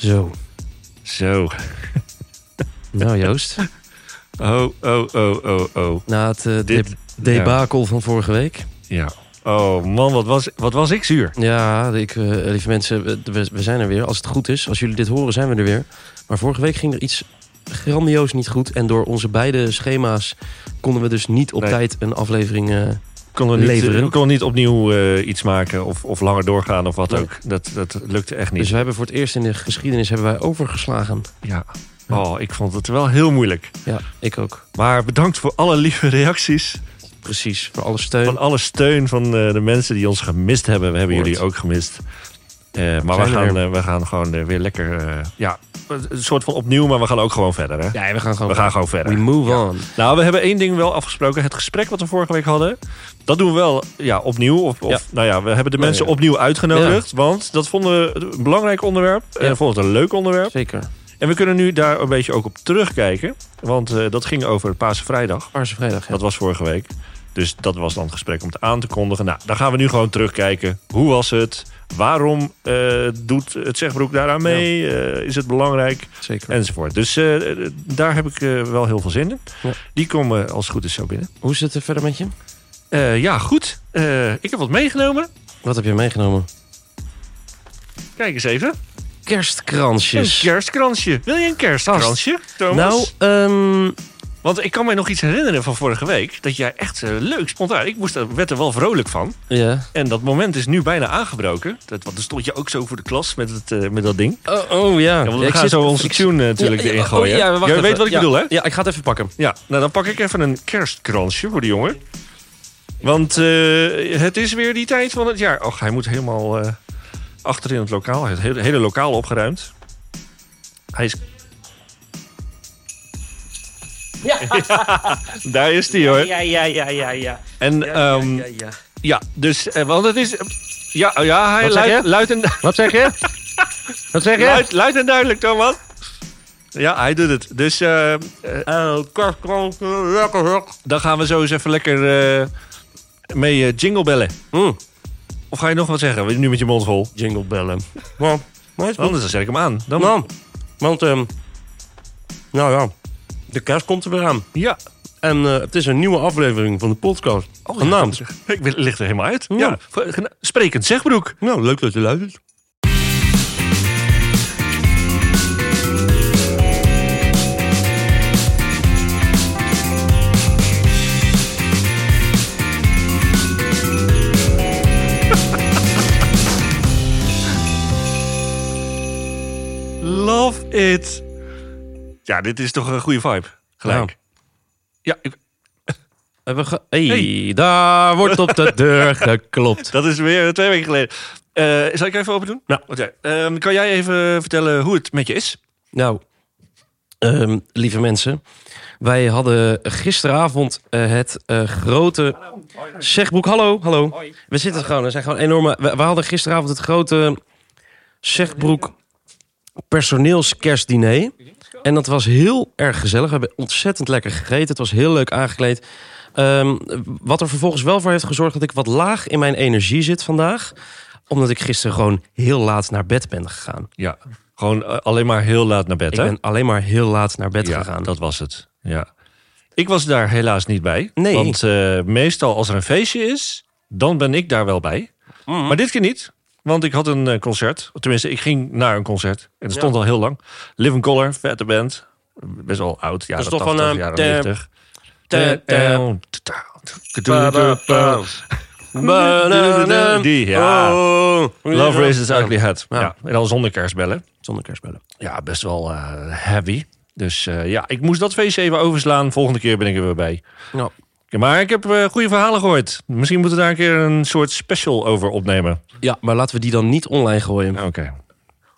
Zo. Zo. Nou Joost, Oh, oh, oh, oh, oh. na het eh, Dit- de- debakel van vorige week. Ja. Oh man, wat was, wat was ik zuur. Ja, ik, eh, lieve mensen, we, we- zijn er weer. Als het goed is, als jullie dit horen, zijn we er weer. Maar vorige week ging er iets grandioos niet goed. En door onze beide schema's konden we dus niet op Nee. tijd een aflevering... eh, Konden niet, Leveren. we konden niet opnieuw eh, iets maken of, of langer doorgaan of wat Nee. ook. Dat, dat lukte echt niet. dus we hebben voor het eerst in de geschiedenis hebben wij overgeslagen. Ja. Oh, ik vond het wel heel moeilijk. Ja, ik ook. Maar bedankt voor alle lieve reacties. Precies, voor alle steun. Van alle steun van eh, de mensen die ons gemist hebben. We hebben Hoort. jullie ook gemist. Eh, maar we gaan, eh, we gaan gewoon eh, weer lekker... ja, een soort van opnieuw, maar we gaan ook gewoon verder. Hè? Ja, we gaan gewoon... We gaan gewoon verder. We move Ja. on. Nou, we hebben één ding wel afgesproken. Het gesprek wat we vorige week hadden. Dat doen we wel ja, opnieuw. Of, of, Ja. Nou ja, we hebben de Nou mensen ja. opnieuw uitgenodigd. Want dat vonden we een belangrijk onderwerp. En vonden het een leuk onderwerp. Zeker. En we kunnen nu daar een beetje ook op terugkijken. Want dat ging over Pasen Vrijdag. Paarse Vrijdag, ja. Dat was vorige week. Dus dat was dan het gesprek om het aan te kondigen. Nou, dan gaan we nu gewoon terugkijken. Hoe was het? Waarom eh, doet het Zegbroek daaraan mee? Eh, is het belangrijk? Zeker. Enzovoort. Dus eh, daar heb ik wel heel veel zin in. Ja. Die komen als het goed is zo binnen. Hoe is het er verder met je? Ja, goed. Ik heb wat meegenomen. Wat heb je meegenomen? Kijk eens even. Een Kerstkransjes. kerstkransje. Wil je een kerstkransje, Thomas? Nou, ehm, Want ik kan me nog iets herinneren van vorige week. Dat jij echt eh, leuk, spontaan. Ik moest, er- werd er wel vrolijk van. ja. En dat moment is nu bijna aangebroken. Dat, want dan stond je ook zo voor de klas met, het, eh, met dat ding. Oh, oh ja. Ja, want we Ja, ik gaan zit- zo onze ik- tune eh, natuurlijk erin oh, gooien. ja, wacht Jij even. weet wat ik Ja, bedoel, hè? Ja, ik ga het even pakken. Ja, nou dan pak ik even een kerstkransje voor de jongen. Want eh, het is weer die tijd van het jaar. Och, hij moet helemaal eh achter in het lokaal. Het hele, hele lokaal opgeruimd. Hij is... Ja. daar is hij hoor. Ja, ja, ja, ja, ja. En ja, ja, ja. ja dus, eh, want het is... Ja, ja hij Wat luidt, je? luidt en, Wat zeg je? Wat zeg je? luid, luid en duidelijk, Thomas. Ja, hij doet het. Dus Oh, lekker hoor. dan gaan we zo eens even lekker eh, mee jingle bellen. Mm, Of ga je nog wat zeggen? Wil je Nu met je mond vol. jingle bellen. Nou, maar is. Anders dan zet ik hem aan. Dan, Nou, want, ehm, nou ja, de kerst komt er weer aan. Ja. En eh, het is een nieuwe aflevering van de podcast. Oh, ja, Genaamd. Ik ben- ligt er helemaal uit. Ja. Ja. Sprekend zegbroek. Nou, leuk dat je luistert. Love it. Ja, dit is toch een goede vibe. Gelijk. Ja, ik- Hebben we ge- hey, Hey. daar wordt op de deur geklopt. dat is weer twee weken geleden. Eh, zal ik even open doen? Ja. Oké. Ehm, kan jij even vertellen hoe het met je is? Nou, ehm, lieve mensen. Wij hadden gisteravond eh, het eh, grote Zegbroek. Hallo, hallo. We zitten gewoon, er zijn gewoon enorme... We, we hadden gisteravond het grote Zegbroek personeelskerstdiner. En dat was heel erg gezellig. We hebben ontzettend lekker gegeten. Het was heel leuk aangekleed. Ehm, wat er vervolgens wel voor heeft gezorgd dat ik wat laag in mijn energie zit vandaag. Omdat ik gisteren gewoon heel laat naar bed ben gegaan. Ja. Gewoon eh, alleen maar heel laat naar bed, Ik hè? ben alleen maar heel laat naar bed ja, gegaan. dat was het. Ja. Ik was daar helaas niet bij. Nee. Want eh, meestal als er een feestje is, dan ben ik daar wel bij. Mhm. Maar dit keer niet. Want ik had een eh, concert. Tenminste, ik ging naar een concert. En dat stond al heel lang. Living Color, vette band. Best wel oud. Ja, Dat is toch van, eh, jaren te- 90. te- Die, ja. Oh. Love Raises Ugly Head. Ja. En dan zonder kerstbellen. Zonder kerstbellen. Ja, best wel eh, heavy. Dus eh, ja, ik moest dat feestje even overslaan. Volgende keer ben ik er weer bij. Nou, Ja, Maar ik heb eh, goede verhalen gehoord. Misschien moeten we daar een keer een soort special over opnemen. ja, maar laten we die dan niet online gooien. Oké.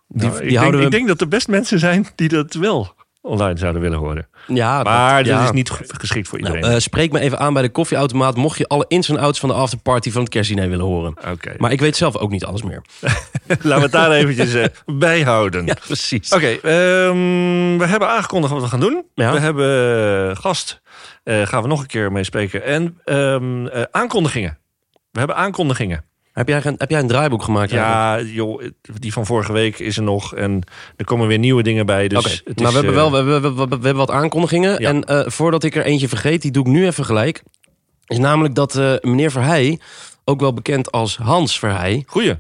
Die, Nou, die ik, denk, we... ik denk dat er best mensen zijn die dat wel online zouden willen horen. ja, Maar dat, ja. is niet ge- geschikt voor Nou, iedereen. eh, spreek me even aan bij de koffieautomaat... mocht je alle ins en outs van de afterparty van het kerstdiner willen horen. Maar ik weet zelf ook niet alles meer. Laten we het daar eventjes eh, bij houden. Ja, precies. Oké, ehm, we hebben aangekondigd wat we gaan doen. Ja. We hebben eh, gast, gaan we nog een keer mee spreken. En ehm, eh, aankondigingen. We hebben aankondigingen. Heb jij, heb jij een draaiboek gemaakt? Ja, joh, die van vorige week is er nog. En er komen weer nieuwe dingen bij. Dus het nou is, we hebben eh, wel we hebben, we, we- we hebben wat aankondigingen. Ja. En eh, voordat ik er eentje vergeet, die doe ik nu even gelijk. Is namelijk dat eh, meneer Verheij, ook wel bekend als Hans Verheij... Goeie.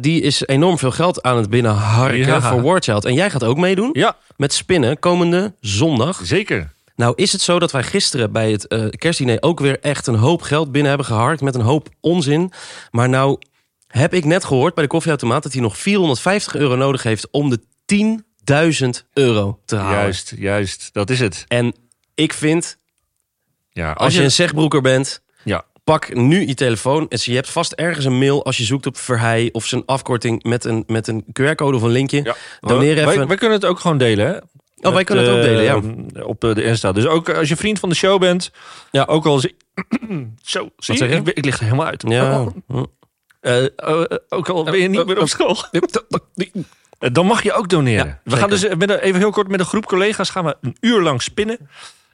die is enorm veel geld aan het binnenharken Ja. voor Wordchild. En jij gaat ook meedoen Ja, met spinnen komende zondag. zeker. Nou is het zo dat wij gisteren bij het eh kerstdiner ook weer echt een hoop geld binnen hebben geharkt met een hoop onzin. Maar nou heb ik net gehoord bij de koffieautomaat dat hij nog 450 euro nodig heeft om de 10.000 euro te halen. Juist, juist. Dat is het. En ik vind, Ja, als je een zegbroeker bent, Ja, pak nu je telefoon. En je hebt vast ergens een mail als je zoekt op Verheij of zijn afkorting met een, met een QR-code of een linkje. ja. Doneer Wij, even. wij kunnen het ook gewoon delen, hè? Oh, wij kunnen het ook eh, delen, ja. Op eh, de Insta. Dus ook als je vriend van de show bent. Ja. Ook al... zie- Zo, zie je? Ik, ik lig er helemaal uit. Ja. Hm. Eh, eh, ook al ben je niet meer op school. Eh, Dan mag je ook doneren. Ja, we gaan dus eh, met een, even heel kort met een groep collega's gaan we een uur lang spinnen.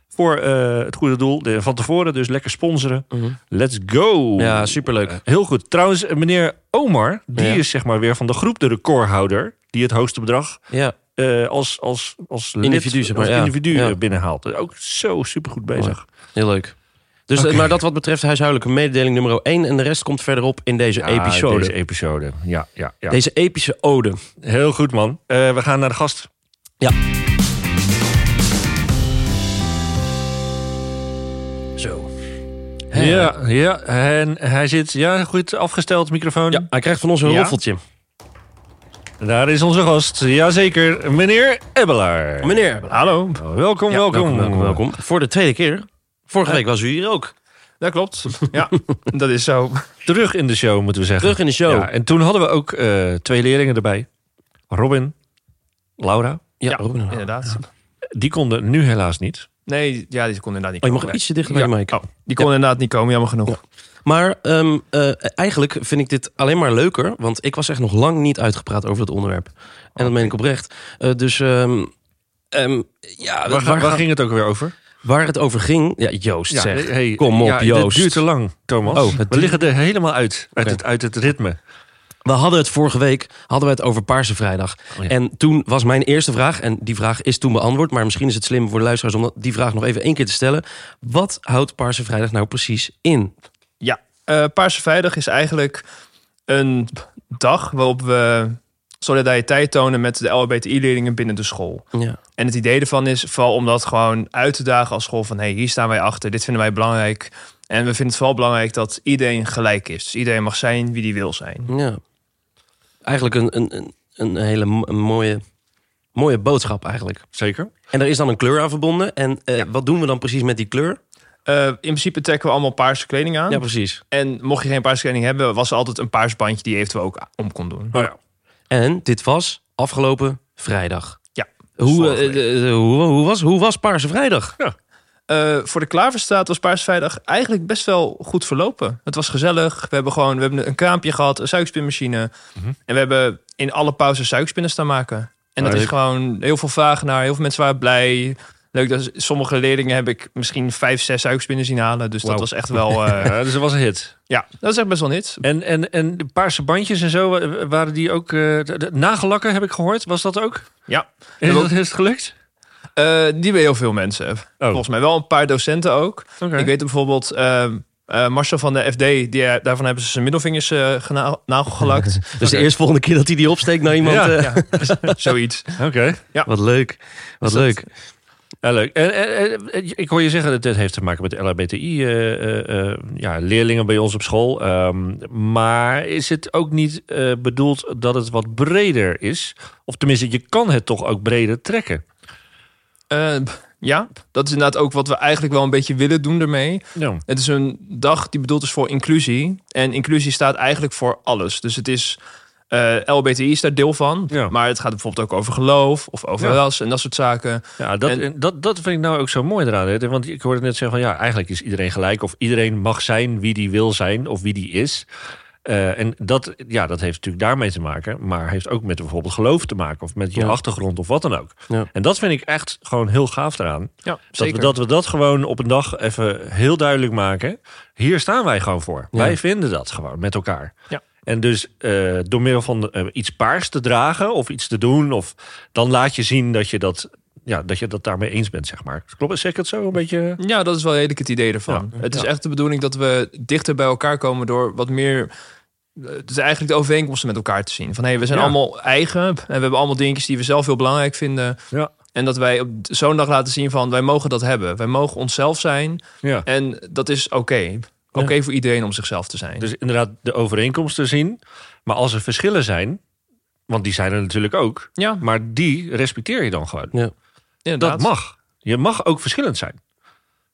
Voor eh, het goede doel. De- van tevoren dus lekker sponsoren. Mhm. Let's go. Ja, superleuk. Heel goed. Trouwens, eh, meneer Omar, die Ja. is zeg maar weer van de groep de recordhouder. Die het hoogste bedrag Ja, eh, als, als, als lid, Individu, zeg maar, als ja. individu Ja. eh, binnenhaalt. Ook zo supergoed bezig. heel leuk. Dus. Maar dat wat betreft huishoudelijke mededeling nummer 1. En de rest komt verderop in deze Ja, episode. Deze episode. Ja, ja, ja. Deze epische ode. Heel goed, man. Eh, we gaan naar de gast. Ja. Zo. Ja, ja. En hij zit, ja, goed afgesteld, microfoon. Ja, hij krijgt van ons een Ja. roffeltje. Daar is onze gast. Jazeker, meneer Ebbelaar. Meneer. Hallo. Welkom, Ja, welkom. welkom, welkom. Voor de tweede keer. Vorige week was u hier ook. Dat klopt. Ja, dat is zo. Terug in de show, moeten we zeggen. Terug in de show. Ja, en toen hadden we ook eh, twee leerlingen erbij. Robin, Laura. Ja, Ja, Robin. Oh, Inderdaad. Die konden nu helaas niet. Nee, ja, die kon inderdaad niet je mag komen. ietsje dichter bij Ja. Oh, die kon inderdaad niet komen, jammer genoeg. Maar ehm, eh, eigenlijk vind ik dit alleen maar leuker. Want ik was echt nog lang niet uitgepraat over het onderwerp. En dat meen ik oprecht. Eh, dus ehm, ehm, ja, Waar, waar, waar ging het ook weer over? waar het over ging... Ja, Joost Ja, zeg. hey, Kom op, ja, Joost. Het duurt te lang, Thomas. Oh, we liggen er helemaal uit. Uit, het, uit het ritme. We hadden het vorige week hadden we het over Paarse Vrijdag. Oh ja. En toen was mijn eerste vraag, en die vraag is toen beantwoord... maar misschien is het slim voor de luisteraars om die vraag nog even één keer te stellen. Wat houdt Paarse Vrijdag nou precies in? Eh Paarse Vrijdag is eigenlijk een dag waarop we solidariteit tonen met de LHBTI-leerlingen binnen de school. Ja. En het idee ervan is vooral om dat gewoon uit te dagen als school van... hé, hey, hier staan wij achter, dit vinden wij belangrijk. En we vinden het vooral belangrijk dat iedereen gelijk is. Dus iedereen mag zijn wie die wil zijn. ja. Eigenlijk een, een, een, een hele mooie, mooie boodschap eigenlijk. Zeker. En er is dan een kleur aan verbonden. En eh, wat doen we dan precies met die kleur? Eh, in principe trekken we allemaal paarse kleding aan. Ja, precies. En mocht je geen paarse kleding hebben, was er altijd een paars bandje die je eventueel ook om kon doen. Oh ja. En dit was afgelopen vrijdag. Ja, Hoe, eh, eh, hoe, hoe, was, hoe was Paarse Vrijdag? Eh, voor de Klaverstraat was Paarse Vrijdag eigenlijk best wel goed verlopen. Het was gezellig. We hebben gewoon we hebben een kraampje gehad, een suikerspinmachine. Mhm. En we hebben in alle pauzes suikerspinnen staan maken. En dat is gewoon heel veel vragen naar. Heel veel mensen waren blij. Leuk dat sommige leerlingen heb ik misschien vijf, zes suikerspinnen zien halen. Dus dat was echt wel. Ja, dus dat was een hit. ja, dat is echt best wel niet. En, en, en de paarse bandjes en zo, wa- waren die ook... eh, de, nagellakken heb ik gehoord. Was dat ook? Ja, Is, dat, is het gelukt? Eh, die bij heel veel mensen. Volgens mij wel een paar docenten ook. Oh. Ik weet bijvoorbeeld eh, Marcel van de FD, die, daarvan hebben ze zijn middelvingers gena- nagelgelakt. Dus de eerste volgende keer dat hij die opsteekt naar iemand... Ja. ja, zoiets. Oké. Wat leuk. Wat dat- leuk. Ja, leuk. En, en- en- ik hoor je zeggen dat dit heeft te maken met de LHBTI, eh, eh, eh, ja, leerlingen bij ons op school. Ehm, maar is het ook niet bedoeld dat het wat breder is? Of tenminste, je kan het toch ook breder trekken? Ja, dat is inderdaad ook wat we eigenlijk wel een beetje willen doen ermee. Ja. Het is een dag die bedoeld is voor inclusie. En inclusie staat eigenlijk voor alles. Dus het is... eh LBTI is daar deel van. Ja. Maar het gaat bijvoorbeeld ook over geloof of over Ja. ras en dat soort zaken. Ja, dat, En- en dat, dat vind ik nou ook zo mooi eraan. Hè? Want ik hoorde net zeggen van ja, eigenlijk is iedereen gelijk. Of iedereen mag zijn wie die wil zijn of wie die is. Eh, en dat, ja, dat heeft natuurlijk daarmee te maken, maar heeft ook met bijvoorbeeld geloof te maken of met je Ja. achtergrond of wat dan ook. Ja. En dat vind ik echt gewoon heel gaaf eraan. Ja, Dat we, dat we dat gewoon op een dag even heel duidelijk maken. Hier staan wij gewoon voor. Wij vinden dat gewoon met elkaar. Ja. En dus eh, door middel van eh, iets paars te dragen of iets te doen, of dan laat je zien dat je dat, ja, dat je dat daarmee eens bent, zeg maar. Klopt, zeg ik het zo een beetje? Ja, dat is wel redelijk het idee ervan. Ja. Het is Ja. echt de bedoeling dat we dichter bij elkaar komen door wat meer. Het is eigenlijk de overeenkomsten met elkaar te zien. Van hé, hey, we zijn Ja. allemaal eigen en we hebben allemaal dingetjes die we zelf heel belangrijk vinden. Ja. En dat wij op zo'n dag laten zien van wij mogen dat hebben. Wij mogen onszelf zijn Ja. en dat is oké. Oké voor iedereen om zichzelf te zijn. Dus inderdaad de overeenkomsten zien. Maar als er verschillen zijn, want die zijn er natuurlijk ook, ja, maar die respecteer je dan gewoon. Ja. inderdaad. Dat mag. Je mag ook verschillend zijn.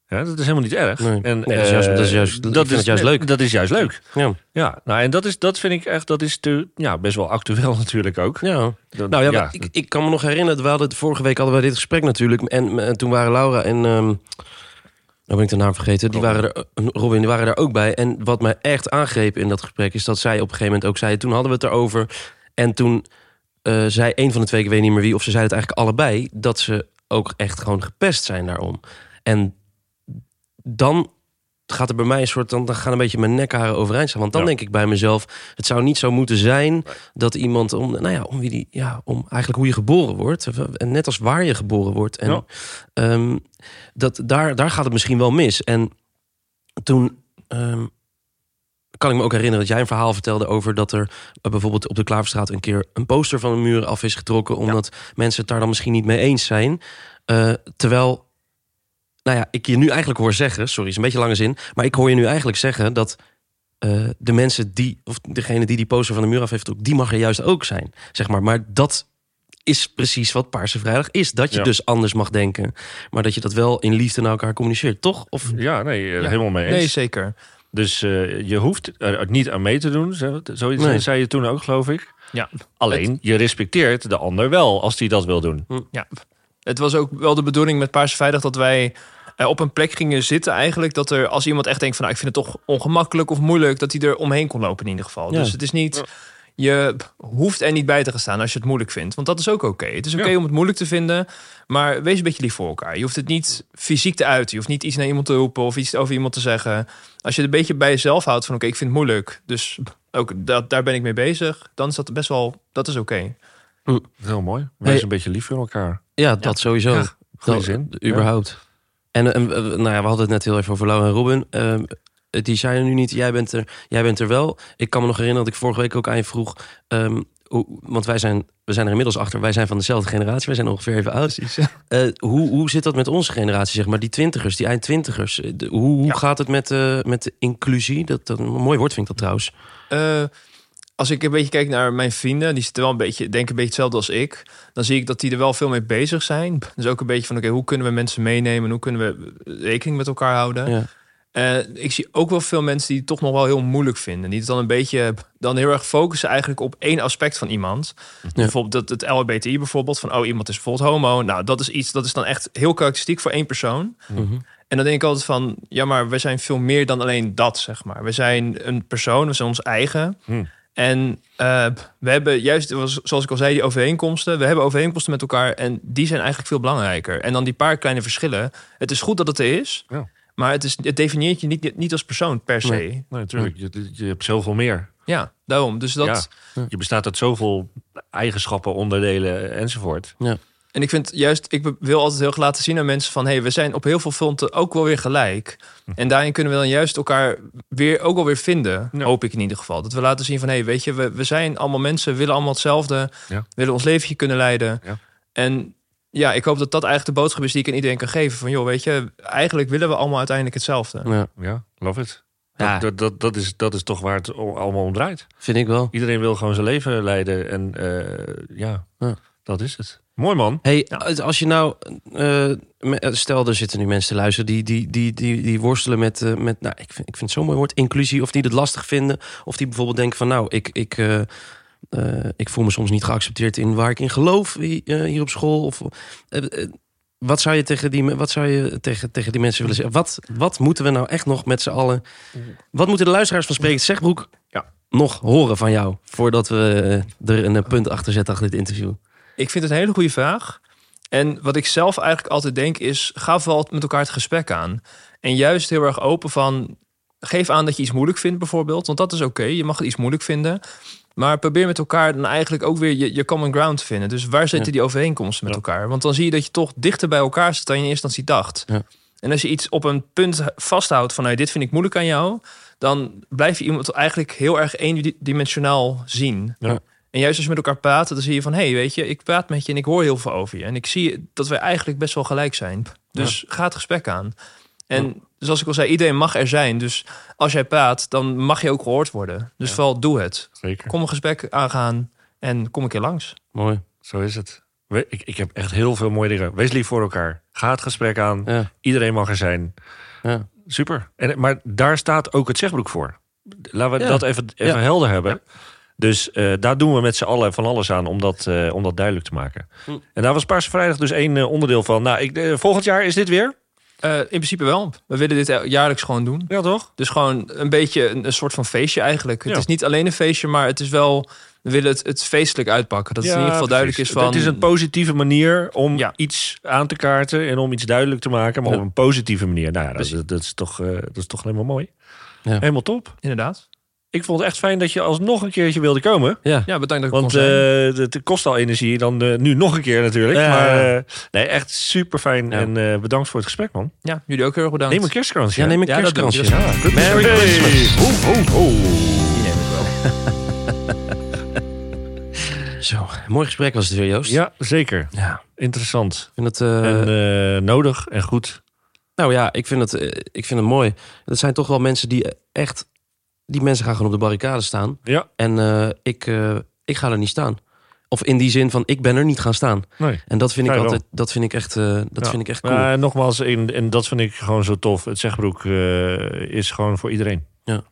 Ja, dat is helemaal niet erg. Nee. En, Nee, dat is juist- eh, dat is juist- ik vind het juist leuk. Dat is juist leuk. Ja. Ja, nou, en dat, is, dat vind ik echt, dat is te, ja, best wel actueel natuurlijk ook. ja. Dat- Nou ja, maar ik, ik kan me nog herinneren, we hadden het vorige week hadden we dit gesprek natuurlijk. En, en toen waren Laura en. ehm nou ben ik de naam vergeten. Die Robin. waren er, eh, Robin, die waren daar ook bij. En wat mij echt aangreep in dat gesprek is dat zij op een gegeven moment ook zei. Toen hadden we het erover. En toen eh, zei een van de twee, ik weet niet meer wie, of ze zei het eigenlijk allebei, dat ze ook echt gewoon gepest zijn daarom. En dan gaat er bij mij een soort, dan, dan gaan een beetje mijn nekharen overeind staan. Want dan Ja. denk ik bij mezelf, het zou niet zo moeten zijn dat iemand om, nou ja, om wie die, ja, om eigenlijk hoe je geboren wordt, en net als waar je geboren wordt, en Ja. ehm, dat daar, daar gaat het misschien wel mis. En toen ehm, kan ik me ook herinneren dat jij een verhaal vertelde over dat er eh, bijvoorbeeld op de Klaverstraat een keer een poster van een muur af is getrokken, omdat mensen het daar dan misschien niet mee eens zijn. Eh, terwijl, nou ja, ik je nu eigenlijk hoor zeggen, sorry, is een beetje lange zin, maar ik hoor je nu eigenlijk zeggen dat eh, de mensen die, of degene die die poster van de muur af heeft getrokken, die mag er juist ook zijn, zeg maar. Maar dat is precies wat Paarse Vrijdag is. Dat je Ja. dus anders mag denken, maar dat je dat wel in liefde naar elkaar communiceert, toch? Of Ja, nee, eh, Ja. helemaal mee eens. Nee, zeker. Dus eh, je hoeft er niet aan mee te doen. Zo- Zoiets Nee. zei je toen ook, geloof ik. Ja. Alleen, je respecteert de ander wel als die dat wil doen. Ja, het was ook wel de bedoeling met Paarse Vrijdag dat wij eh, op een plek gingen zitten eigenlijk. Dat er als iemand echt denkt van nou, ik vind het toch ongemakkelijk of moeilijk, dat hij er omheen kon lopen in ieder geval. Ja. Dus het is niet, je hoeft er niet bij te gaan staan als je het moeilijk vindt. Want dat is ook oké. Het is oké Ja. om het moeilijk te vinden, maar wees een beetje lief voor elkaar. Je hoeft het niet fysiek te uiten. Je hoeft niet iets naar iemand te roepen of iets over iemand te zeggen. Als je het een beetje bij jezelf houdt van oké, ik vind het moeilijk. Dus ook dat, daar ben ik mee bezig. Dan is dat best wel, dat is oké. Heel mooi. Wees Hey. een beetje lief voor elkaar. ja, dat sowieso. Ja, Dat- zin. Überhaupt. En, en, eh, nou ja, we hadden het net heel even over Laura en Robin. Ehm, die zijn er nu niet. Jij bent er, jij bent er wel. Ik kan me nog herinneren dat ik vorige week ook aan je vroeg. ehm, hoe, want wij zijn, we zijn er inmiddels achter. Wij zijn van dezelfde generatie. Wij zijn ongeveer even oud. Eh, hoe, hoe zit dat met onze generatie, zeg maar? Die twintigers, die eindtwintigers. Eh, de- Hoe, hoe Ja. gaat het met, eh, met de inclusie? Dat, dat, een mooi woord vind ik dat trouwens. Eh, als ik een beetje kijk naar mijn vrienden, die zitten wel een beetje, denken een beetje hetzelfde als ik. Dan zie ik dat die er wel veel mee bezig zijn. Dus ook een beetje van, oké, hoe kunnen we mensen meenemen? Hoe kunnen we rekening met elkaar houden? Ja. Eh, ik zie ook wel veel mensen die het toch nog wel heel moeilijk vinden. Die het dan een beetje, dan heel erg focussen eigenlijk op één aspect van iemand. Bijvoorbeeld dat het LHBTI bijvoorbeeld, van oh, iemand is bijvoorbeeld homo. Nou, dat is iets, dat is dan echt heel karakteristiek voor één persoon. Mhm. En dan denk ik altijd van, ja, maar we zijn veel meer dan alleen dat, zeg maar. We zijn een persoon, we zijn ons eigen. Hm. En eh, we hebben juist, zoals ik al zei, die overeenkomsten. We hebben overeenkomsten met elkaar en die zijn eigenlijk veel belangrijker. En dan die paar kleine verschillen. Het is goed dat het er is, Ja. maar het, is, het definieert je niet, niet als persoon per se. Nee. Nee, natuurlijk. Je, je hebt zoveel meer. Ja, daarom. Dus dat, Ja. Je bestaat uit zoveel eigenschappen, onderdelen enzovoort. En ik vind juist, ik wil altijd heel graag laten zien aan mensen van... hé, hey, we zijn op heel veel fronten ook wel weer gelijk. En daarin kunnen we dan juist elkaar weer ook wel weer vinden. Ja. Hoop ik in ieder geval. Dat we laten zien van, hé, hey, weet je, we, we zijn allemaal mensen... we willen allemaal hetzelfde, Ja. willen ons leventje kunnen leiden. Ja. En ja, ik hoop dat dat eigenlijk de boodschap is die ik aan iedereen kan geven. Van, joh, weet je, eigenlijk willen we allemaal uiteindelijk hetzelfde. Ja, Ja, love it. Ja. Dat, dat, dat, dat is, dat is toch waar het allemaal om draait. vind ik wel. Iedereen wil gewoon zijn leven leiden. En eh, ja, Ja. dat is het. Mooi man. Hey, als je nou, eh, me- stel er zitten nu mensen te luisteren die, die, die, die, die worstelen met, eh, met nou, ik vind, ik vind het zo'n mooi woord, inclusie, of die het lastig vinden, of die bijvoorbeeld denken van, nou, ik, ik, eh, eh, ik voel me soms niet geaccepteerd in waar ik in geloof hi- eh, hier op school. Of, eh, eh, wat zou je tegen die, wat zou je tegen, tegen die mensen willen zeggen? Wat, wat moeten we nou echt nog met z'n allen? Wat moeten de luisteraars van Spreek het Zegbroek nog horen van jou? Voordat we eh, er een eh, punt achter zetten achter dit interview. Ik vind het een hele goede vraag. En wat ik zelf eigenlijk altijd denk is... ga vooral met elkaar het gesprek aan. En juist heel erg open van... geef aan dat je iets moeilijk vindt bijvoorbeeld. Want dat is oké, je mag het iets moeilijk vinden. Maar probeer met elkaar dan eigenlijk ook weer je, je common ground te vinden. Dus waar zitten Ja. die overeenkomsten met Ja. elkaar? Want dan zie je dat je toch dichter bij elkaar zit dan je in eerste instantie dacht. Ja. En als je iets op een punt vasthoudt van... Dit vind ik moeilijk aan jou... dan blijf je iemand eigenlijk heel erg eendimensionaal zien. Ja. En juist als je met elkaar praat, dan zie je van... hé, hey, weet je, ik praat met je en ik hoor heel veel over je. En ik zie dat wij eigenlijk best wel gelijk zijn. Dus ga het gesprek aan. En zoals ik al zei, iedereen mag er zijn. Dus als jij praat, dan mag je ook gehoord worden. Dus Ja. vooral doe het. Zeker. Kom een gesprek aangaan en kom een keer langs. Mooi. Zo is het. We- Ik, ik heb echt heel veel mooie dingen. Wees lief voor elkaar. Ga het gesprek aan. Ja. Iedereen mag er zijn. Ja. Super. En, maar daar staat ook het zegbroek voor. Laten we Ja. dat even, even Ja. helder hebben. Dus eh, daar doen we met z'n allen van alles aan om dat, eh, om dat duidelijk te maken. Hm. En daar was Paarse Vrijdag dus één eh, onderdeel van. Nou, ik, volgend jaar is dit weer. Eh, in principe wel. We willen dit jaarlijks gewoon doen. Ja, toch? Dus gewoon een beetje een, een soort van feestje eigenlijk. Het Ja. is niet alleen een feestje, maar het is wel... We willen het, het feestelijk uitpakken. Dat het in ieder geval duidelijk is van... Het is een positieve manier om Ja. iets aan te kaarten en om iets duidelijk te maken, maar Ja. op een positieve manier. Nou ja, dat, Precies. dat, dat is toch, dat is toch helemaal mooi. Ja. Helemaal top. Inderdaad. Ik vond het echt fijn dat je alsnog een keertje wilde komen. Ja. Ja, bedankt dat ik Want kon zijn. eh, het kost al energie. Dan eh, nu nog een keer natuurlijk. Ja. Maar eh, nee, echt super fijn. Ja. En eh, bedankt voor het gesprek, man. Ja, jullie ook heel erg bedankt. Neem een kerstkransje. Ja, neem een kerstkransje. Merry. Christmas. Ho. Zo, mooi gesprek was het weer, Joost. Ja, zeker. Ja. Interessant. Ik vind het, eh, en eh, nodig en goed. nou ja, ik vind, het, ik vind het mooi. Dat zijn toch wel mensen die echt... Die mensen gaan gewoon op de barricade staan. Ja, En eh, ik, eh, ik ga er niet staan. Of in die zin van, ik ben er niet gaan staan. nee. En dat vind ik wel. altijd, dat vind ik echt, eh, dat Ja. vind ik echt cool. Nogmaals, en, en dat vind ik gewoon zo tof. Het zegbroek is gewoon voor iedereen. Ja.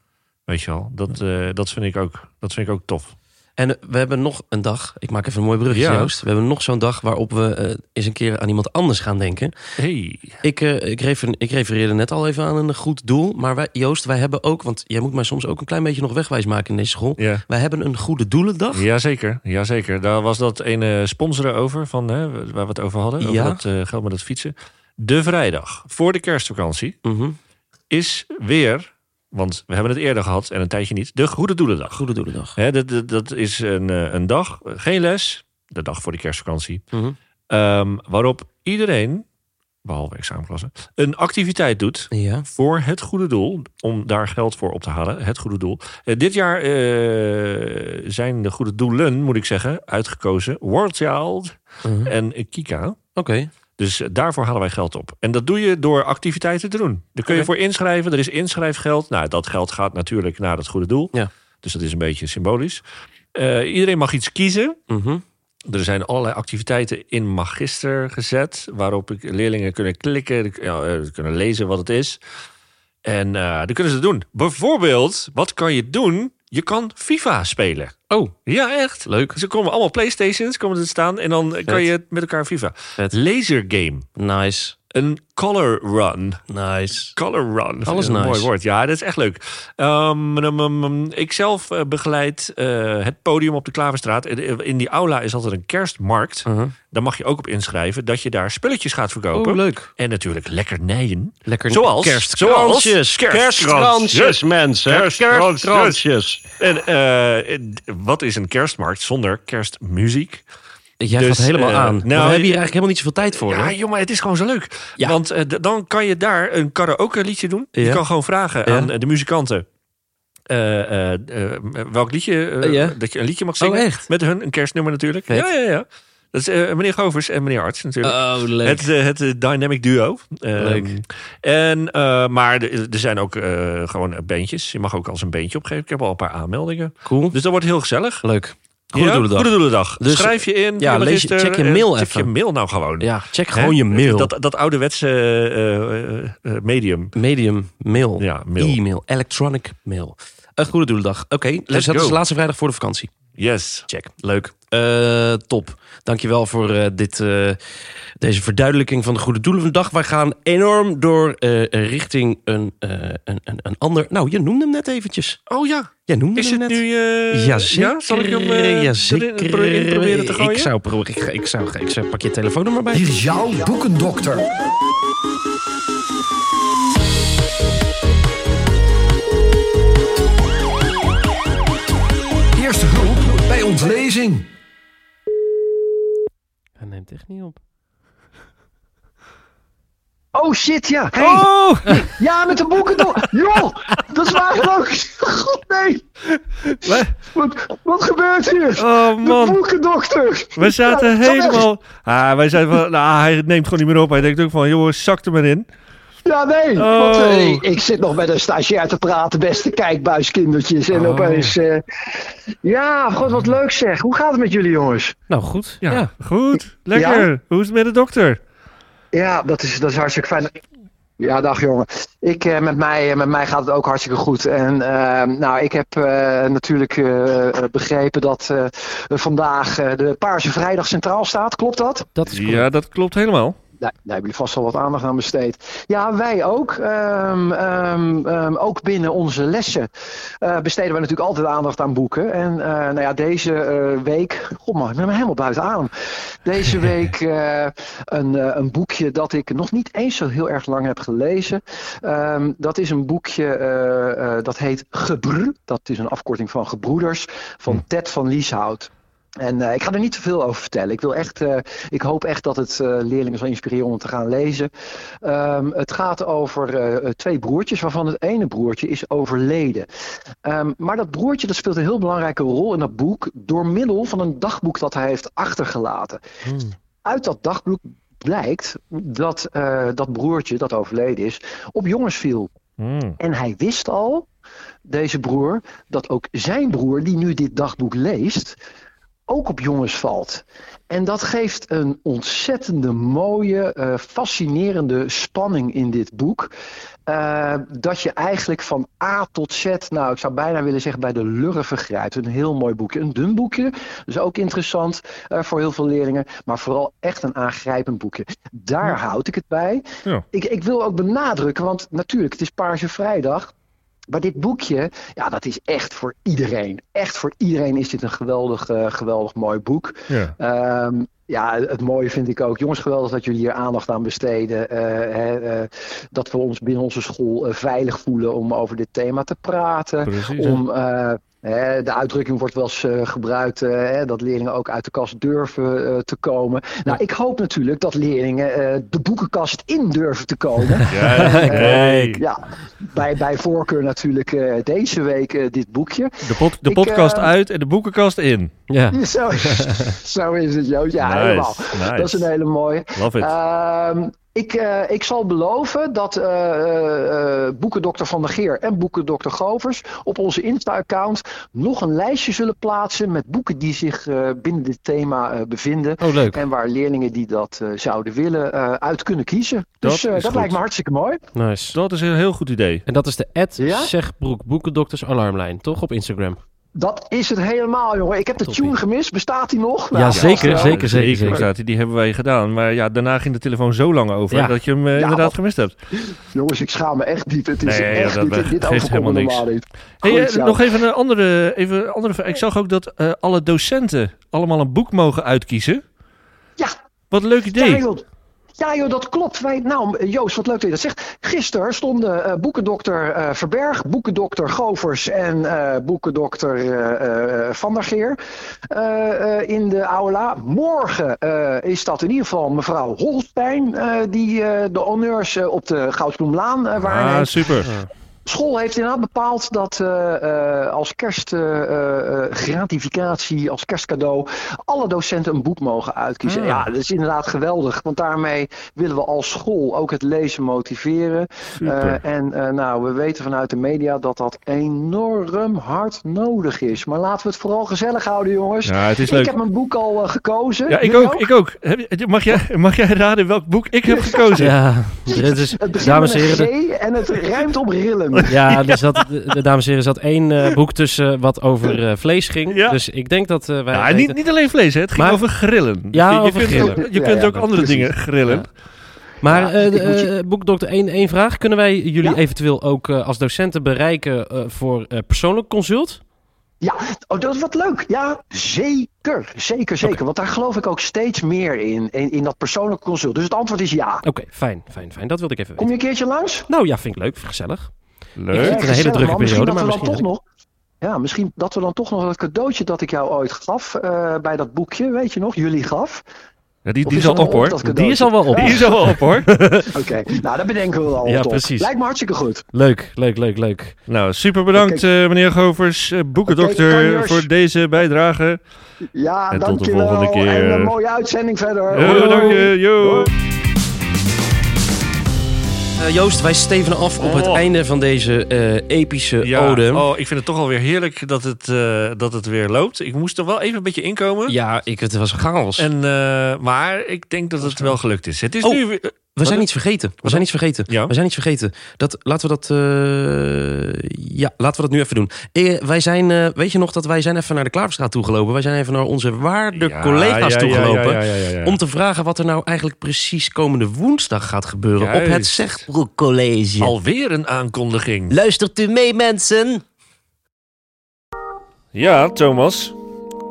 Weet je wel, dat, dat, vind ik ook, dat vind ik ook tof. En we hebben nog een dag, ik maak even een mooi bruggetje, Ja. Joost. We hebben nog zo'n dag waarop we eh, eens een keer aan iemand anders gaan denken. Hey. Ik, eh, ik, refer, ik refereerde net al even aan een goed doel. Maar wij, Joost, wij hebben ook, want jij moet mij soms ook een klein beetje nog wegwijs maken in deze school. Ja. Wij hebben een goede doelendag. Jazeker, jazeker. Daar was dat ene sponsoren over, van, hè, waar we het over hadden. Over Ja. dat eh, geld met het fietsen. De vrijdag voor de kerstvakantie Mhm. is weer, want we hebben het eerder gehad en een tijdje niet, de Goede Doelendag. Goede doelendag. Hè, dat, dat, dat is een, eh, een dag, geen les, de dag voor de kerstvakantie. Mhm. ehm, waarop iedereen, behalve examenklassen, een activiteit doet Ja. voor het goede doel. Om daar geld voor op te halen. Het goede doel. Eh, dit jaar eh, zijn de goede doelen, moet ik zeggen, uitgekozen. World Child Mhm. en Kika. Oké. Dus eh, daarvoor halen wij geld op. En dat doe je door activiteiten te doen. Daar kun je voor inschrijven. Er is inschrijfgeld. Nou, dat geld gaat natuurlijk naar het goede doel. Ja. Dus dat is een beetje symbolisch. Eh, iedereen mag iets kiezen. Mhm. Er zijn allerlei activiteiten in Magister gezet, waarop ik- leerlingen kunnen klikken, ja, eh, kunnen lezen wat het is. En eh dan kunnen ze het doen. Bijvoorbeeld, wat kan je doen? Je kan FIFA spelen. Oh, Ja, echt. leuk. Ze komen allemaal Playstations komen er staan en dan kan je met elkaar FIFA. Vet. Laser game. Nice. Een color run. Nice. Color run. Alles een nice. mooi woord. Ja, dat is echt leuk. Um, um, um, um, ik zelf eh, begeleid eh, het podium op de Klaverstraat. In in die aula is altijd een kerstmarkt. Mhm. Daar mag je ook op inschrijven dat je daar spulletjes gaat verkopen. Oh, leuk. En natuurlijk lekkernijen. Lekker Zoals- kerstkransjes. kerstkransjes. mensen. Kerstkransjes. En eh, wat is een kerstmarkt zonder kerstmuziek? Jij Dus, gaat helemaal eh, aan. nou, we hebben hier eigenlijk helemaal niet zoveel tijd voor. Ja, hè? joh, maar het is gewoon zo leuk. Ja. Want eh, dan kan je daar een karaoke liedje doen. Je kan gewoon vragen aan de muzikanten. eh, welk liedje, Ja. dat je een liedje mag zingen. Oh, echt? Met hun, een kerstnummer natuurlijk. Vet. Ja, ja, ja. Dat is meneer Govers en meneer Arts natuurlijk. Oh, leuk. Het, het Dynamic Duo. Ehm, Leuk. En, maar er zijn ook gewoon bandjes. Je mag ook als een bandje opgeven. Ik heb al een paar aanmeldingen. Cool. Dus dat wordt heel gezellig. Leuk. Goede doelendag. Goede doelendag. Dus, Schrijf je in. ja, lees check je en mail check even. je mail nou gewoon. Ja, check gewoon je mail. Dat, dat ouderwetse eh, eh, eh, medium. Medium, mail. Ja, mail. E-mail, electronic mail. Een goede doelendag. Oké, dus dat go. is de laatste vrijdag voor de vakantie. Yes. Check. Leuk. Eh, top. Dankjewel voor eh, dit, eh, deze verduidelijking van de goede doelen van de dag. Wij gaan enorm door eh, richting een, eh, een, een, een ander... Nou, je noemde hem net eventjes. Oh ja, Jij noemde is hem het net. nu... ja, zeker. Ja? Zal ik hem eh, ja, zeker. proberen te gooien? Ik zou, ik, ga- ik, zou, ik zou... Pak je telefoonnummer bij. Hier is jouw boekendokter. Eerste hulp bij ontlezing. Hij neemt echt niet op. Oh shit, ja. Hey, Oh! ja, met de boeken toch. Joh, dat is waar leuk. God nee. Wat, wat gebeurt hier? Oh De man, boekendokter. we zaten Ja, helemaal... Ah, wij zeiden van, nou, hij neemt gewoon niet meer op. Hij denkt ook van, joh, zak er maar in. Ja, nee. Oh. Want, eh, ik, ik zit nog met een stagiair te praten, beste kijkbuiskindertjes. En Oh. opeens... eh, ja, god, wat leuk zeg. Hoe gaat het met jullie jongens? Nou, goed. Ja, Ja. goed. Lekker. Hoe is het met de dokter? Ja, dat is, dat is hartstikke fijn. Ja, dag jongen. Ik, eh, met, mij, met mij gaat het ook hartstikke goed. En nou, ik heb eh, natuurlijk eh, begrepen dat eh, vandaag eh, de Paarse Vrijdag centraal staat. Klopt dat? Dat is cool. Ja, dat klopt helemaal. Daar, daar hebben jullie vast wel wat aandacht aan besteed. Ja, wij ook. Ehm, ehm, ehm, ook binnen onze lessen eh, besteden wij natuurlijk altijd aandacht aan boeken. En eh, nou ja, deze eh, week... God man, ik ben helemaal buiten adem. Deze week een, een boekje dat ik nog niet eens zo heel erg lang heb gelezen. Dat is een boekje dat heet Gebr. Dat is een afkorting van Gebroeders van Ted van Lieshout. En eh, ik ga er niet te veel over vertellen. Ik, wil echt, eh, ik hoop echt dat het eh, leerlingen zal inspireren om het te gaan lezen. Ehm, het gaat over twee broertjes, waarvan het ene broertje is overleden. Ehm, maar dat broertje dat speelt een heel belangrijke rol in dat boek door middel van een dagboek dat hij heeft achtergelaten. Uit dat dagboek blijkt dat dat broertje dat overleden is op jongens viel. Hmm. En hij wist al, deze broer, dat ook zijn broer, die nu dit dagboek leest, ook op jongens valt. En dat geeft een ontzettende mooie, eh, fascinerende spanning in dit boek. Eh, dat je eigenlijk van A tot Z, nou ik zou bijna willen zeggen bij de lurven vergrijpt. Een heel mooi boekje. Een dun boekje, dus ook interessant eh, voor heel veel leerlingen. Maar vooral echt een aangrijpend boekje. Daar houd ik het bij. Ja. Ik, ik wil ook benadrukken, want natuurlijk, het is Paarse Vrijdag. Maar dit boekje, ja, dat is echt voor iedereen. Echt voor iedereen is dit een geweldig, eh, geweldig mooi boek. Ja. Ehm, ja, het mooie vind ik ook. Jongens, geweldig dat jullie hier aandacht aan besteden. Eh, hè, eh, dat we ons binnen onze school veilig voelen om over dit thema te praten. Precies? Om, de uitdrukking wordt wel eens eh, gebruikt eh, hè, dat leerlingen ook uit de kast durven eh, te komen. Nou, ik hoop natuurlijk dat leerlingen eh, de boekenkast in durven te komen. Ja, nee. Ja, bij, bij voorkeur natuurlijk eh, deze week eh, dit boekje. De, pod- de Ik, podcast uit en de boekenkast in. Ja. Zo, zo is het, Joost. Ja, Nice, helemaal. nice. Dat is een hele mooie. Love it. Ehm, ik, eh, ik zal beloven dat eh eh, eh, boekendokter Van der Geer en boekendokter Govers op onze Insta-account nog een lijstje zullen plaatsen met boeken die zich eh, binnen dit thema eh, bevinden. Oh, leuk. En waar leerlingen die dat eh, zouden willen eh, uit kunnen kiezen. Dat Dus eh, dat goed. lijkt me hartstikke mooi. Nice. Dat is een heel goed idee. En dat is de ad Ja? Zegbroek Boekendokters Alarmlijn, toch? Op Instagram. Dat is het helemaal, jongen. Ik heb de Toppie. tune gemist. Bestaat die nog? Ja, Nou, zeker, vast wel. zeker, zeker, zeker. bestaat die, die hebben wij gedaan. Maar ja, daarna ging de telefoon zo lang over Ja. dat je hem eh, Ja, inderdaad wat- gemist hebt. Jongens, ik schaam me echt niet. Het is Nee, echt dat niet. geeft Dit helemaal overkomt me niks. normaal niet. Hey, Goed eh, nog even een andere, even andere vraag. Ik zag ook dat eh, alle docenten allemaal een boek mogen uitkiezen. Ja, Wat een leuk idee. Ja joh, dat klopt. Wij, nou, Joost, wat leuk dat je dat zegt. Gisteren stonden eh, boekendokter eh, Verberg, boekendokter Govers en eh, boekendokter eh, eh, Van der Geer eh, eh, in de aula. Morgen eh, is dat in ieder geval mevrouw Holstein die eh, die eh, de honneurs op de Goudsbloemlaan eh ah, waarneemt. super. School heeft inderdaad bepaald dat eh, eh, als kerstgratificatie, als kerstcadeau, alle docenten een boek mogen uitkiezen. Ah. Ja, dat is inderdaad geweldig, want daarmee willen we als school ook het lezen motiveren. Super. Eh, en eh, nou, we weten vanuit de media dat dat enorm hard nodig is. Maar laten we het vooral gezellig houden, jongens. Ja, het is Ik leuk. heb mijn boek al eh, gekozen. Ja, ik ook, ik ook. Heb je- Mag jij, mag jij raden welk boek ik heb gekozen? Ja, dit is, Het dames en met heren. en het rijmt op rillen. Ja, er zat, de, de dames en heren, er zat één eh, boek tussen wat over eh, vlees ging. Ja. Dus ik denk dat eh, wij... Ja, niet, niet alleen vlees, hè. het ging Maar- over grillen. Ja, je, je over kunt grillen. Ook, je Ja, kunt ja, ook andere precies. dingen grillen. Ja. Maar Ja, eh, eh, boekdokter, één, één vraag. Kunnen wij jullie Ja. eventueel ook eh, als docenten bereiken eh, voor eh, persoonlijk consult? Ja, oh, dat is wat leuk. Ja, zeker. Zeker, zeker. Want daar geloof ik ook steeds meer in, in, in dat persoonlijke consult. Dus het antwoord is ja. Oké, fijn, fijn, fijn. Dat wilde ik even Kom weten. je een keertje langs? Nou ja, vind ik leuk, gezellig. Leuk. Het is een hele drukke man. Misschien periode, dat maar we dan misschien toch nog... Ja, misschien dat we dan toch nog dat cadeautje dat ik jou ooit gaf eh, bij dat boekje, weet je nog, jullie gaf. Ja, die die is is al dat op, hoor. Die cadeautje? is al wel op. Die is al wel op, hoor. Oké, nou dat bedenken we al Ja, precies. Lijkt me hartstikke goed. Leuk, leuk, leuk, leuk. Nou, super bedankt, eh, meneer Govers, eh, boekendokter, voor deze bijdrage. Ja, En tot de volgende keer. En een mooie uitzending verder. Yo, Hoi, dank je, yo. Eh, Joost, wij steven af op het Oh. einde van deze eh, epische Ja, ode. oh, ik vind het toch alweer heerlijk dat het, eh, dat het weer loopt. Ik moest er wel even een beetje inkomen. Ja, ik, het was chaos. En, maar ik denk dat het wel gelukt is. Het is Oh. nu... weer- we zijn iets vergeten. We zijn iets vergeten. Ja. We zijn iets vergeten. Dat, laten we dat... eh, ja, laten we dat nu even doen. Eh, wij zijn... eh, weet je nog dat wij zijn even naar de Klaverstraat toegelopen? Wij zijn even naar onze waarde Ja, collega's ja, ja, toegelopen. ja, ja, ja, ja. Om te vragen wat er nou eigenlijk precies komende woensdag gaat gebeuren op het. Zegbroek College. Alweer een aankondiging. Luistert u mee, mensen? Ja, Thomas.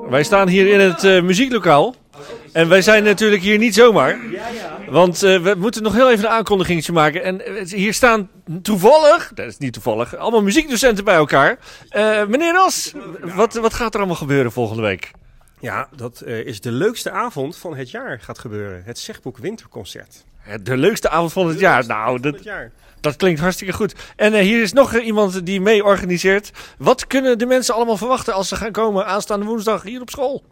Wij staan hier in het muzieklokaal. En wij zijn natuurlijk hier niet zomaar. Want eh, we moeten nog heel even een aankondigingetje maken. En eh, hier staan toevallig, dat is niet toevallig, allemaal muziekdocenten bij elkaar. Eh, meneer Ras, wat, wat gaat er allemaal gebeuren volgende week? Ja, dat is de leukste avond van het jaar gaat gebeuren. Het Zegboek Winterconcert. De leukste avond van het jaar. Nou, dat, dat klinkt hartstikke goed. En hier is nog iemand die mee organiseert. Wat kunnen de mensen allemaal verwachten als ze gaan komen aanstaande woensdag hier op school?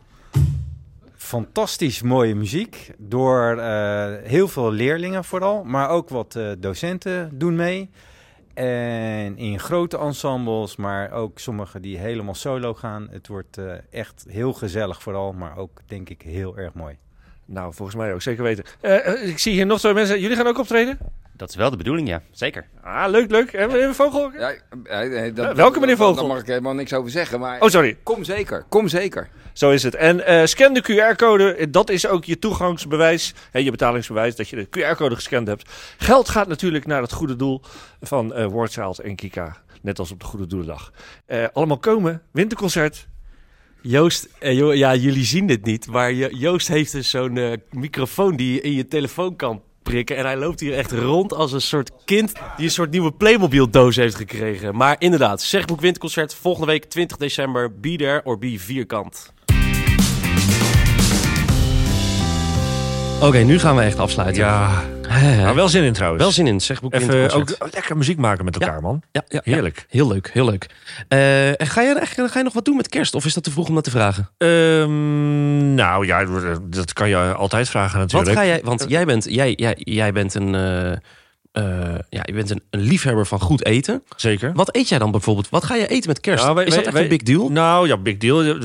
Fantastisch mooie muziek. Door eh, heel veel leerlingen vooral, maar ook wat eh, docenten doen mee. En in grote ensembles, maar ook sommigen die helemaal solo gaan. Het wordt eh, echt heel gezellig vooral, maar ook denk ik heel erg mooi. Nou, volgens mij ook, zeker weten. Ik zie hier nog twee mensen. Jullie gaan ook optreden? Dat is wel de bedoeling, ja. Zeker. Ah, leuk, leuk. En meneer Vogel? Ja, dat- welke meneer Vogel? Daar mag ik helemaal niks over zeggen, maar Oh, sorry. kom zeker, kom zeker. Zo is het. En eh, scan de QR-code. Dat is ook je toegangsbewijs. Hè, je betalingsbewijs dat je de QR-code gescand hebt. Geld gaat natuurlijk naar het goede doel van Child en Kika. Net als op de Goede Doelendag. Eh, allemaal komen. Winterconcert. Joost, jo- ja, jullie zien dit niet, maar Jo- Joost heeft dus zo'n microfoon die je in je telefoon kan prikken. En hij loopt hier echt rond als een soort kind die een soort nieuwe Playmobil-doos heeft gekregen. Maar inderdaad, Zegboek Winterconcert volgende week 20 december. Be there or be vierkant. Oké, nu gaan we echt afsluiten. Ja. Maar wel zin in trouwens. Wel zin in, Zegboek Even Winterconcert. ook lekker muziek maken met elkaar, man. Ja, ja. Heerlijk. Heel leuk, heel leuk. Eh, en ga, je, eigenlijk- ga je nog wat doen met kerst? Of is dat te vroeg om dat te vragen? Ehm, nou ja, dat kan je altijd vragen natuurlijk. Wat ga jij... Want jij bent, jij, jij, jij bent een... eh, eh, ja, je bent een, een liefhebber van goed eten. Zeker. Wat eet jij dan bijvoorbeeld? Wat ga je eten met kerst? Wij- is dat wij- echt een big deal? Nou ja, big deal.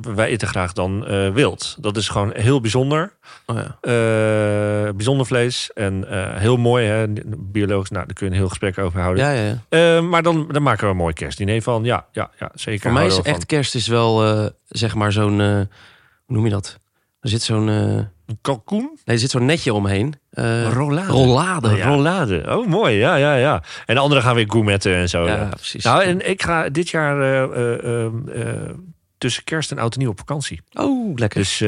Wij eten graag dan eh, wild. Dat is gewoon heel bijzonder. Oh, ja. Eh, bijzonder vlees en heel mooi. Hè? Biologisch, nou, daar kun je een heel gesprek over houden. Ja, ja, maar dan, dan maken we een mooi kerstdiner van. Ja, ja, ja zeker. Voor mij is echt kerst is wel, zeg maar, zo'n... hoe noem je dat? Er zit zo'n... Een kalkoen? nee, er zit zo'n netje omheen. Eh, rollade. rollade, ja. Rollade. Oh, mooi. Ja, ja, ja. En de anderen gaan weer gourmetten en zo. Ja, precies. Nou, en ik ga dit jaar eh, eh, eh, eh, tussen kerst en oud en nieuw op vakantie. Oh, lekker. Dus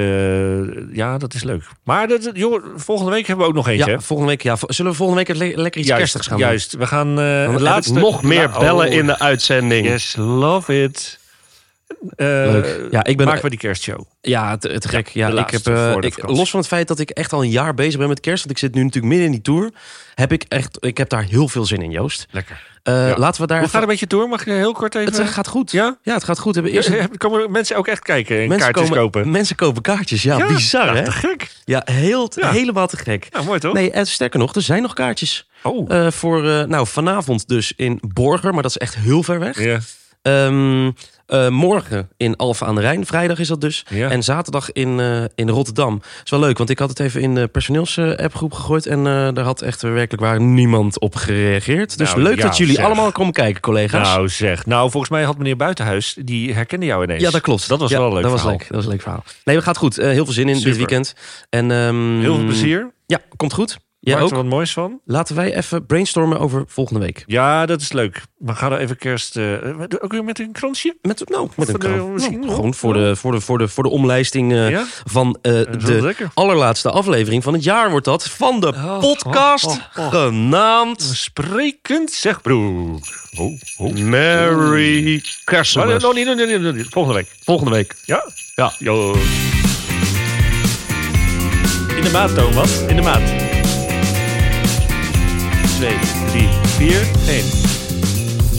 ja, dat is leuk. Maar dat, joh, volgende week hebben we ook nog eentje. ja, hè? volgende week, ja, zullen we volgende week le- lekker iets kerstigs gaan doen? Juist. We gaan laatste... nog meer Nou, bellen oh, in de uitzending. Yes, love it. Eh, Leuk. Ja, ik ben- Maken we die kerstshow. Ja, te, te gek. Ja, ik heb, eh, ik, los van het feit dat ik echt al een jaar bezig ben met kerst, want ik zit nu natuurlijk midden in die tour, heb ik echt, ik heb daar heel veel zin in, Joost. Lekker. Ja. Laten we daar Hoe gaat het met je tour? Mag je heel kort even... Het gaat goed. Ja? Ja, het gaat goed. Hebben eerst komen mensen ook echt kijken en mensen kaartjes komen, kopen. Mensen kopen kaartjes. Ja, Ja, bizar ja, hè? te gek. Ja, heel, helemaal te gek. Ja, mooi toch? Nee, en sterker nog, er zijn nog kaartjes. Oh. Voor, nou, vanavond dus in Borger, maar dat is echt heel ver weg. ja. Ehm, eh, morgen in Alphen aan de Rijn. Vrijdag is dat dus. Ja. En zaterdag in, eh, in Rotterdam. is wel leuk, want ik had het even in de personeels-appgroep gegooid. En eh, daar had echt werkelijk waar niemand op gereageerd. Dus Nou, leuk ja, dat jullie zeg. allemaal komen kijken, collega's. Nou zeg, nou volgens mij had meneer Buitenhuis, die herkende jou ineens. ja, dat klopt. Dat was Ja, wel een leuk dat was verhaal. leuk. Dat was een leuk verhaal. Nee, het gaat goed. Heel veel zin in Super. dit weekend. En, ehm, Heel veel plezier. Ja, komt goed. Jij Maak ook? er wat moois van. Laten wij even brainstormen over volgende week. Ja, dat is leuk. Maar ga er even kerst... eh, ook weer met een kransje? Met, nou, met een Voor de- krant. misschien Nou, wel. gewoon voor de, voor, de, voor, de, voor de omlijsting eh, Ja? van eh, de lekker. allerlaatste aflevering van het jaar wordt dat. Van de Oh, podcast oh, oh, oh. genaamd Sprekend zegbroek. Oh, oh. Merry Maar, Kerstmis. nog niet, nog niet, nog niet, nog niet. Volgende week. Volgende week. Ja? Ja. Jo. In de maat, Thomas. In de maat. 2, 3, 4, 1.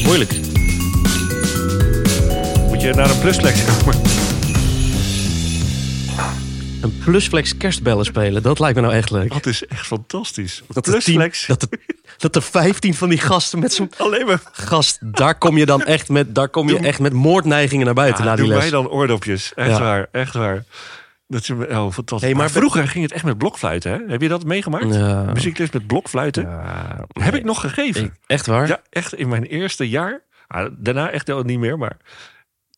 Moeilijk. Moet je naar een plusflex komen? Een plusflex kerstbellen spelen, dat lijkt me nou echt leuk. Dat is echt fantastisch. Dat er, tien, plusflex. dat, er, dat er 15 van die gasten met zo'n Alleen maar. gast, daar kom je dan echt met, daar kom je Doe- echt met moordneigingen naar buiten Ja, na die doe les. mij dan oordopjes. Echt Ja. waar, echt waar. Dat is oh, fantastisch. Hey, maar maar vroeger ging het echt met blokfluiten. Hè? Heb je dat meegemaakt? Ja. Muziekles met blokfluiten? Ja, Heb ik nog gegeven. ik- echt waar? Ja, echt in mijn eerste jaar. Ah, daarna echt al niet meer, maar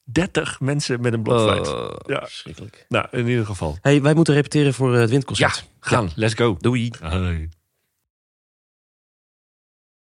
30 mensen met een blokfluit. Oh, Ja. verschrikkelijk. Nou, in ieder geval. Hey, wij moeten repeteren voor eh, het windconcert. Ja, gaan. Let's go. Doei.